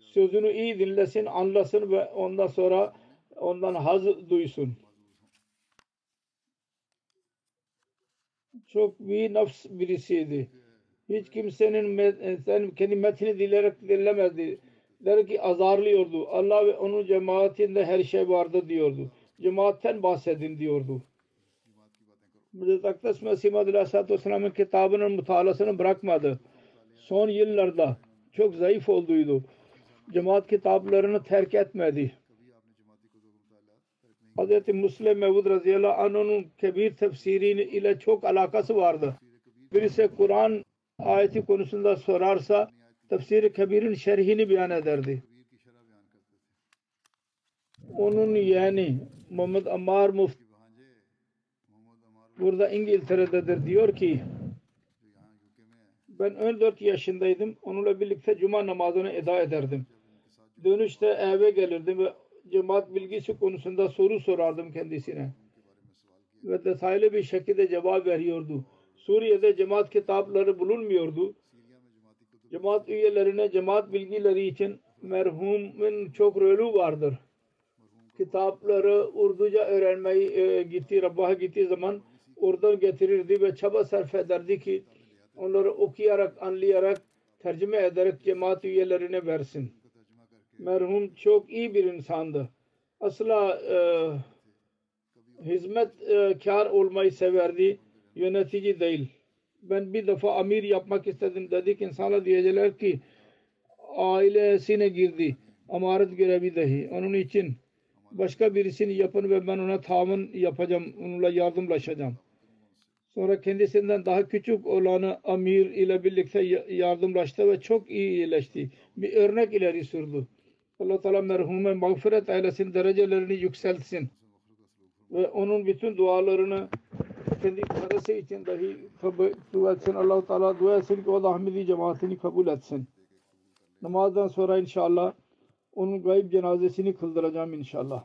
sözünü iyi dinlesin, anlasın ve ondan sonra ondan haz duysun. Çok bir nafs birisiydi. Hiç kimsenin met- sen kendi metni dilerek dinlemezdi. Der ki azarlıyordu. Allah ve onun cemaatinde her şey vardı diyordu. Cemaatten bahsedin diyordu. Hazreti Akdas Mesih Madri Aleyhisselatü Vesselam'ın kitabının mutalasını bırakmadı. Son yıllarda çok zayıf olduydu. Cemaat kitaplarını terk etmedi. Hz. Müslim Mevud radıyallahu anh'ın kebir tefsiri ile çok alakası vardı. Birisi Kur'an ayeti konusunda sorarsa tefsiri kebirin şerhini beyan ederdi. Onun yani Muhammed Ammar Mufti burada İngiltere'dedir diyor ki ben 14 yaşındaydım. Onunla birlikte cuma namazını eda ederdim. Dönüşte eve gelirdim ve cemaat bilgisi konusunda soru sorardım kendisine. Ve detaylı bir şekilde cevap veriyordu. Suriye'de cemaat kitapları bulunmuyordu. Cemaat üyelerine cemaat bilgileri için merhumun çok rolü vardır. Kitapları Urduca öğrenmeyi e, gitti, Rabbah'a gittiği zaman oradan getirirdi ve çaba sarf ederdi ki onları okuyarak, anlayarak, tercüme ederek cemaat üyelerine versin. Merhum çok iyi bir insandı. Asla e, hizmet e, olmayı severdi. Yönetici değil. Ben bir defa amir yapmak istedim dedik. İnsanlar diyecekler ki ailesine girdi. Amaret görevi dahi. Onun için başka birisini yapın ve ben ona tamun yapacağım. Onunla yardımlaşacağım. Sonra kendisinden daha küçük olanı amir ile birlikte yardımlaştı ve çok iyi iyileşti. Bir örnek ileri sürdü. Allah Teala merhume mağfiret eylesin, derecelerini yükseltsin. Ve onun bütün dualarını kendi karısı için dahi kabul etsin. allah Teala dua etsin ki o da Ahmedi cemaatini kabul etsin. Namazdan sonra inşallah onun gayb cenazesini kıldıracağım inşallah.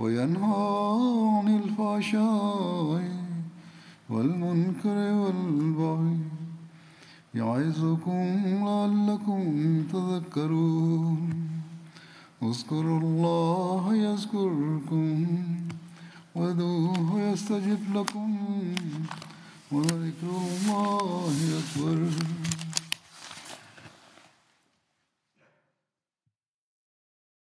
وينهى عن الفحشاء والمنكر والبغي يعظكم لعلكم تذكرون. اذكروا الله يذكركم وادعوه يستجب لكم ولذكر الله أكبر.